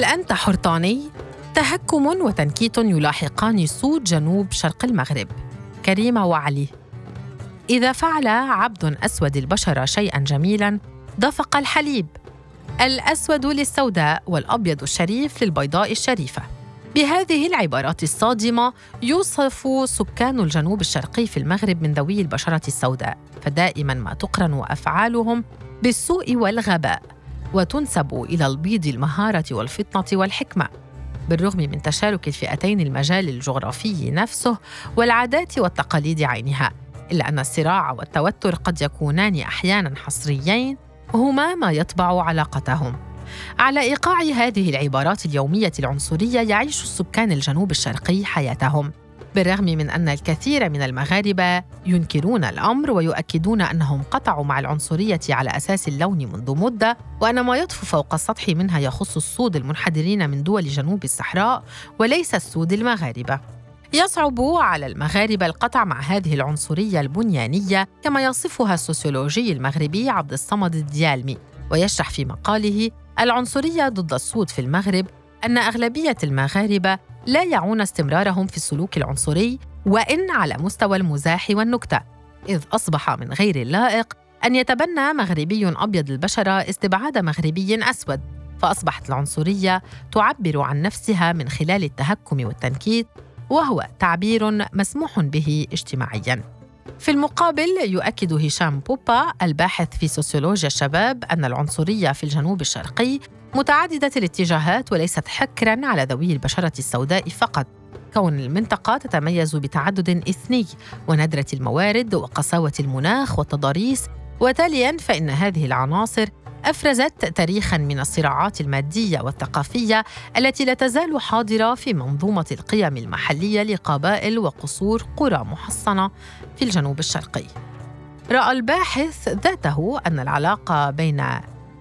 هل أنت حرطاني؟ تهكم وتنكيت يلاحقان سود جنوب شرق المغرب. كريمة وعلي. إذا فعل عبد أسود البشرة شيئا جميلا دفق الحليب. الأسود للسوداء والأبيض الشريف للبيضاء الشريفة. بهذه العبارات الصادمة يوصف سكان الجنوب الشرقي في المغرب من ذوي البشرة السوداء فدائما ما تقرن أفعالهم بالسوء والغباء. وتنسب إلى البيض المهارة والفطنة والحكمة. بالرغم من تشارك الفئتين المجال الجغرافي نفسه والعادات والتقاليد عينها إلا أن الصراع والتوتر قد يكونان أحيانا حصريين هما ما يطبع علاقتهم. على إيقاع هذه العبارات اليومية العنصرية يعيش السكان الجنوب الشرقي حياتهم. بالرغم من أن الكثير من المغاربة ينكرون الأمر ويؤكدون أنهم قطعوا مع العنصرية على أساس اللون منذ مدة وأن ما يطفو فوق السطح منها يخص السود المنحدرين من دول جنوب الصحراء وليس السود المغاربة. يصعب على المغاربة القطع مع هذه العنصرية البنيانية كما يصفها السوسيولوجي المغربي عبد الصمد الديالمي. ويشرح في مقاله العنصرية ضد السود في المغرب أن أغلبية المغاربة لا يعون استمرارهم في السلوك العنصري وإن على مستوى المزاح والنكتة إذ أصبح من غير اللائق أن يتبنى مغربي أبيض البشره استبعاد مغربي أسود فأصبحت العنصرية تعبر عن نفسها من خلال التهكم والتنكيت وهو تعبير مسموح به اجتماعيا. في المقابل يؤكد هشام بوبا الباحث في سوسيولوجيا الشباب أن العنصرية في الجنوب الشرقي متعددة الاتجاهات وليست حكرا على ذوي البشرة السوداء فقط كون المنطقة تتميز بتعدد إثني وندرة الموارد وقساوة المناخ والتضاريس وتاليا فإن هذه العناصر أفرزت تاريخا من الصراعات المادية والثقافية التي لا تزال حاضرة في منظومة القيم المحلية لقبائل وقصور قرى محصنة في الجنوب الشرقي. رأى الباحث ذاته أن العلاقة بين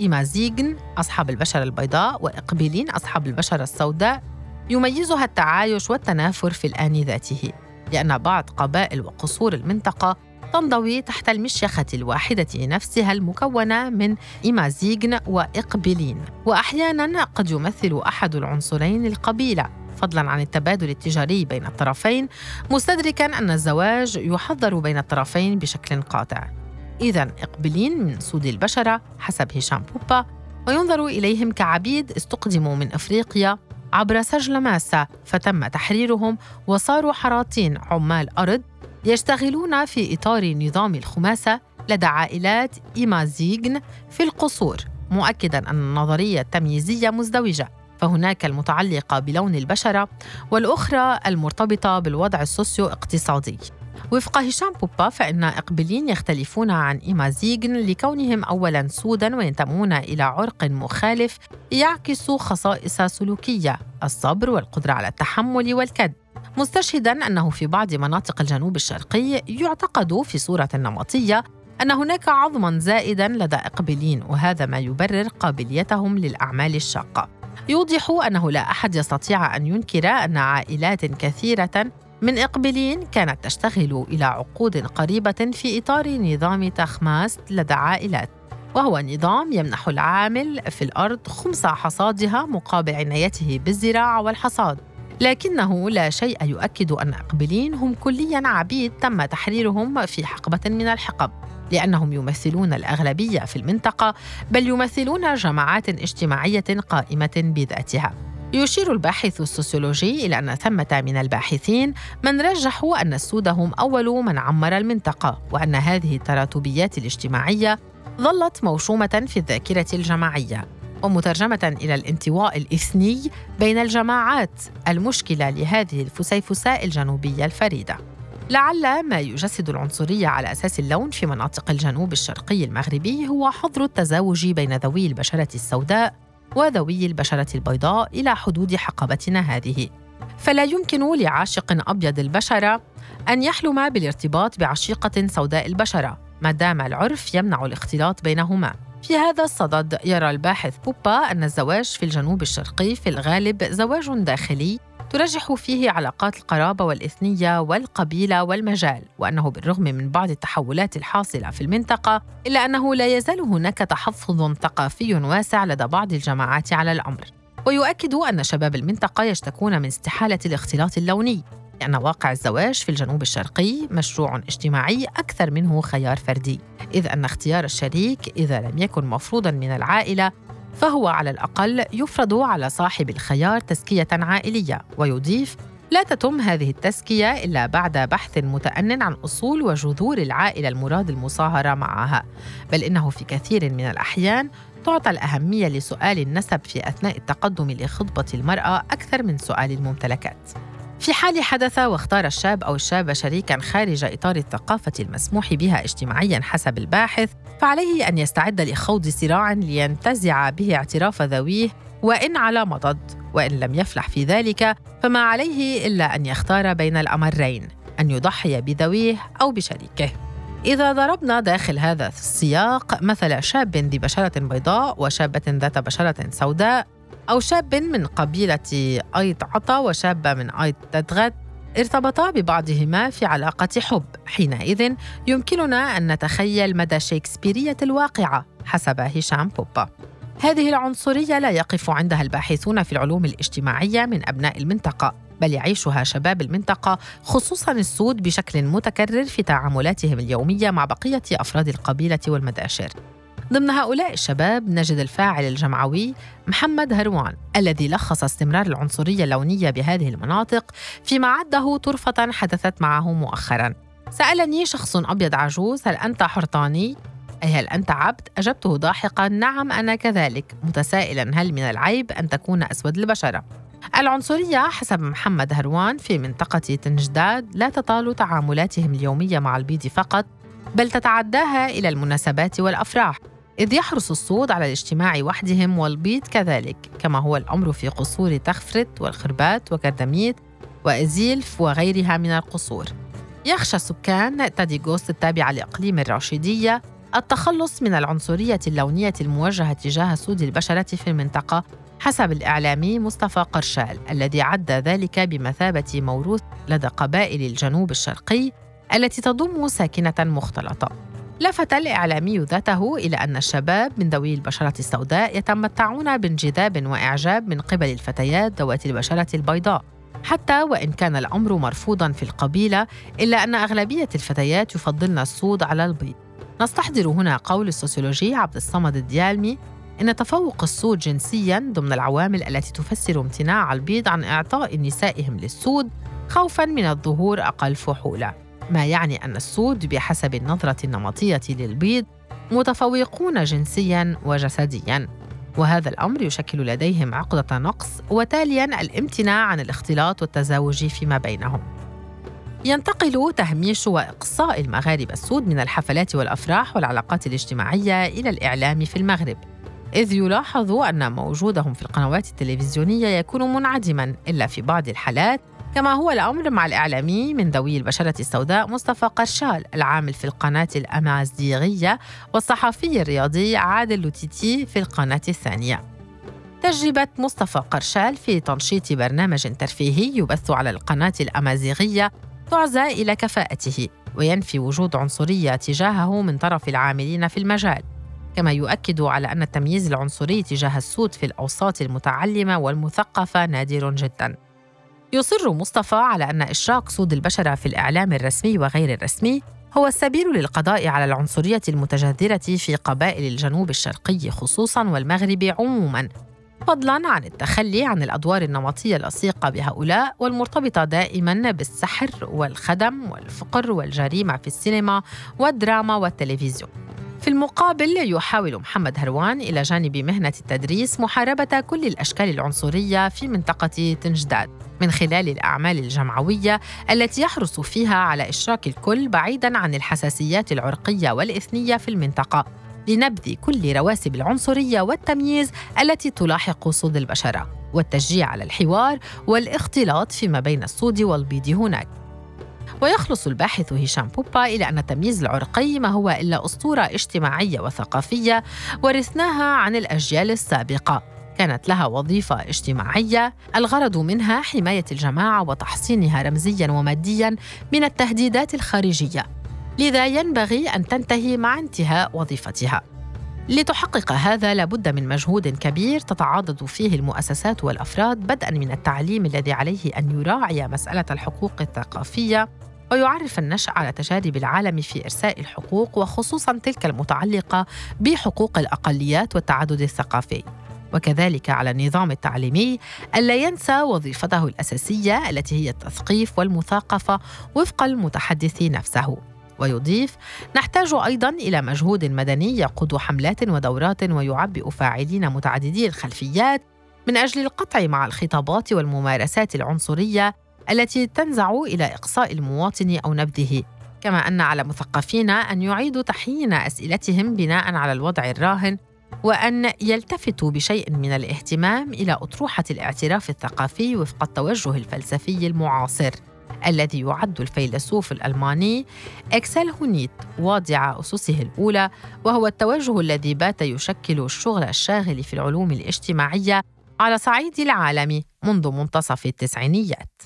إيمازيغن أصحاب البشرة البيضاء وإقبيلين أصحاب البشرة السوداء يميزها التعايش والتنافر في الآن ذاته لأن بعض قبائل وقصور المنطقة تنضوي تحت المشيخة الواحدة نفسها المكونة من إيمازيغن وإقبلين. وأحيانا قد يمثل أحد العنصرين القبيلة فضلا عن التبادل التجاري بين الطرفين مستدركا أن الزواج يحضر بين الطرفين بشكل قاطع. إذا إقبلين من سود البشرة حسب هشام بوبا وينظر إليهم كعبيد استقدموا من أفريقيا عبر سجل ماسة فتم تحريرهم وصاروا حراطين عمال أرض يشتغلون في إطار نظام الخماسة لدى عائلات إيمازيغن في القصور مؤكدا أن النظرية التمييزية مزدوجة. فهناك المتعلقة بلون البشرة والأخرى المرتبطة بالوضع السوسيو اقتصادي. وفق هشام بوبا فإن إقبلين يختلفون عن إيمازيغن لكونهم أولا سودا وينتمون إلى عرق مخالف يعكس خصائص سلوكية الصبر والقدرة على التحمل والكد. مستشهدا أنه في بعض مناطق الجنوب الشرقي يعتقد في صورة نمطية أن هناك عظما زائدا لدى إقبلين وهذا ما يبرر قابليتهم للأعمال الشاقة. يوضح أنه لا أحد يستطيع أن ينكر أن عائلات كثيرة من إقبلين كانت تشتغل إلى عقود قريبة في إطار نظام تخماس لدى عائلات وهو نظام يمنح العامل في الأرض خمس حصادها مقابل عنايته بالزراعة والحصاد. لكنه لا شيء يؤكد أن أقبلين هم كليا عبيد تم تحريرهم في حقبة من الحقب لأنهم يمثلون الأغلبية في المنطقة بل يمثلون جماعات اجتماعية قائمة بذاتها. يشير الباحث السوسيولوجي إلى أن ثمة من الباحثين من رجحوا أن السود هم أول من عمر المنطقة وأن هذه التراتبيات الاجتماعية ظلت موشومة في الذاكرة الجماعية. ومترجمة إلى الانطواء الإثني بين الجماعات المشكلة لهذه الفسيفساء الجنوبية الفريدة. لعل ما يجسد العنصرية على أساس اللون في مناطق الجنوب الشرقي المغربي هو حظر التزاوج بين ذوي البشرة السوداء وذوي البشرة البيضاء إلى حدود حقبتنا هذه. فلا يمكن لعاشق أبيض البشرة أن يحلم بالارتباط بعشيقة سوداء البشرة ما دام العرف يمنع الاختلاط بينهما. في هذا الصدد يرى الباحث بوبا أن الزواج في الجنوب الشرقي في الغالب زواج داخلي ترجح فيه علاقات القرابة والإثنية والقبيلة والمجال وأنه بالرغم من بعض التحولات الحاصلة في المنطقة إلا أنه لا يزال هناك تحفظ ثقافي واسع لدى بعض الجماعات على الأمر. ويؤكد أن شباب المنطقة يشتكون من استحالة الاختلاط اللوني لأن واقع الزواج في الجنوب الشرقي مشروع اجتماعي أكثر منه خيار فردي. إذ أن اختيار الشريك إذا لم يكن مفروضا من العائلة فهو على الأقل يفرض على صاحب الخيار تزكية عائلية ويضيف لا تتم هذه التزكية إلا بعد بحث متأن عن أصول وجذور العائلة المراد المصاهرة معها بل إنه في كثير من الأحيان تعطى الأهمية لسؤال النسب في أثناء التقدم لخطبة المرأة أكثر من سؤال الممتلكات. في حال حدث واختار الشاب أو الشابة شريكاً خارج إطار الثقافة المسموح بها اجتماعياً حسب الباحث، فعليه أن يستعد لخوض صراع لينتزع به اعتراف ذويه وإن على مضض، وإن لم يفلح في ذلك فما عليه إلا أن يختار بين الأمرين، أن يضحي بذويه أو بشريكه. إذا ضربنا داخل هذا السياق مثل شاب ذي بشرة بيضاء وشابة ذات بشرة سوداء أو شاب من قبيلة أيط عطا وشابة من أيط تدغت ارتبطا ببعضهما في علاقة حب. حينئذ يمكننا أن نتخيل مدى شيكسبيرية الواقعة حسب هشام بوبا. هذه العنصرية لا يقف عندها الباحثون في العلوم الاجتماعية من أبناء المنطقة بل يعيشها شباب المنطقة خصوصا السود بشكل متكرر في تعاملاتهم اليومية مع بقية أفراد القبيلة والمداشر. ضمن هؤلاء الشباب نجد الفاعل الجمعوي محمد هروان الذي لخص استمرار العنصرية اللونية بهذه المناطق فيما عده طرفة حدثت معه مؤخرا سألني شخص أبيض عجوز هل أنت حرطاني؟ أي هل أنت عبد؟ أجبته ضاحكا نعم أنا كذلك متسائلا هل من العيب أن تكون أسود البشرة؟ العنصرية حسب محمد هروان في منطقة تنجداد لا تطال تعاملاتهم اليومية مع البيض فقط بل تتعداها إلى المناسبات والأفراح إذ يحرص الصود على الاجتماع وحدهم والبيض كذلك كما هو الأمر في قصور تخفرت والخربات وكردميت وإزيلف وغيرها من القصور. يخشى سكان تاديغوست التابعة لإقليم الراشدية التخلص من العنصرية اللونية الموجهة تجاه سود البشرة في المنطقة حسب الإعلامي مصطفى قرشال الذي عد ذلك بمثابة موروث لدى قبائل الجنوب الشرقي التي تضم ساكنة مختلطة. لفت الإعلامي ذاته إلى أن الشباب من ذوي البشرة السوداء يتمتعون بانجذاب وإعجاب من قبل الفتيات ذوات البشرة البيضاء. حتى وإن كان الأمر مرفوضا في القبيلة إلا أن أغلبية الفتيات يفضلن السود على البيض. نستحضر هنا قول السوسيولوجي عبد الصمد الديالمي إن تفوق السود جنسياً ضمن العوامل التي تفسر امتناع البيض عن إعطاء نسائهم للسود خوفاً من الظهور أقل فحولة ما يعني أن السود بحسب النظرة النمطية للبيض متفوقون جنسيا وجسديا. وهذا الأمر يشكل لديهم عقدة نقص وتاليا الامتناع عن الاختلاط والتزاوج فيما بينهم. ينتقل تهميش وإقصاء المغاربة السود من الحفلات والأفراح والعلاقات الاجتماعية إلى الإعلام في المغرب إذ يلاحظ أن موجودهم في القنوات التلفزيونية يكون منعدما إلا في بعض الحالات كما هو الأمر مع الإعلامي من ذوي البشرة السوداء مصطفى قرشال العامل في القناة الأمازيغية والصحفي الرياضي عادل لوتيتي في القناة الثانية. تجربة مصطفى قرشال في تنشيط برنامج ترفيهي يبث على القناة الأمازيغية تعزى إلى كفاءته وينفي وجود عنصرية تجاهه من طرف العاملين في المجال. كما يؤكد على أن التمييز العنصري تجاه السود في الأوساط المتعلمة والمثقفة نادر جداً. يصر مصطفى على أن إشراك سود البشرة في الإعلام الرسمي وغير الرسمي هو السبيل للقضاء على العنصرية المتجذرة في قبائل الجنوب الشرقي خصوصاً والمغرب عموماً فضلاً عن التخلي عن الأدوار النمطية اللصيقة بهؤلاء والمرتبطة دائماً بالسحر والخدم والفقر والجريمة في السينما والدراما والتلفزيون. في المقابل يحاول محمد هروان إلى جانب مهنة التدريس محاربة كل الأشكال العنصرية في منطقة تنجداد من خلال الأعمال الجمعوية التي يحرص فيها على إشراك الكل بعيداً عن الحساسيات العرقية والإثنية في المنطقة لنبذ كل رواسب العنصرية والتمييز التي تلاحق صود البشرة والتشجيع على الحوار والاختلاط فيما بين السود والبيض هناك. ويخلص الباحث هشام بوبا إلى أن التمييز العرقي ما هو إلا أسطورة اجتماعية وثقافية ورثناها عن الأجيال السابقة. كانت لها وظيفة اجتماعية. الغرض منها حماية الجماعة وتحصينها رمزيا وماديا من التهديدات الخارجية. لذا ينبغي أن تنتهي مع انتهاء وظيفتها. لتحقق هذا لابد من مجهود كبير تتعاضد فيه المؤسسات والأفراد بدءا من التعليم الذي عليه أن يراعي مسألة الحقوق الثقافية. ويعرف النشء على تجارب العالم في إرساء الحقوق وخصوصا تلك المتعلقة بحقوق الأقليات والتعدد الثقافي. وكذلك على النظام التعليمي ألا ينسى وظيفته الأساسية التي هي التثقيف والمثاقفة وفق المتحدث نفسه. ويضيف نحتاج أيضا إلى مجهود مدني يقود حملات ودورات ويعبئ فاعلين متعددي الخلفيات من أجل القطع مع الخطابات والممارسات العنصرية التي تنزع إلى إقصاء المواطن أو نبذه. كما أن على مثقفين أن يعيدوا تحيين أسئلتهم بناء على الوضع الراهن وأن يلتفتوا بشيء من الاهتمام إلى أطروحة الاعتراف الثقافي وفق التوجه الفلسفي المعاصر. الذي يعد الفيلسوف الألماني إكسل هونيت واضع أسسه الأولى وهو التوجه الذي بات يشكل الشغل الشاغل في العلوم الاجتماعية على صعيد العالم منذ منتصف التسعينيات.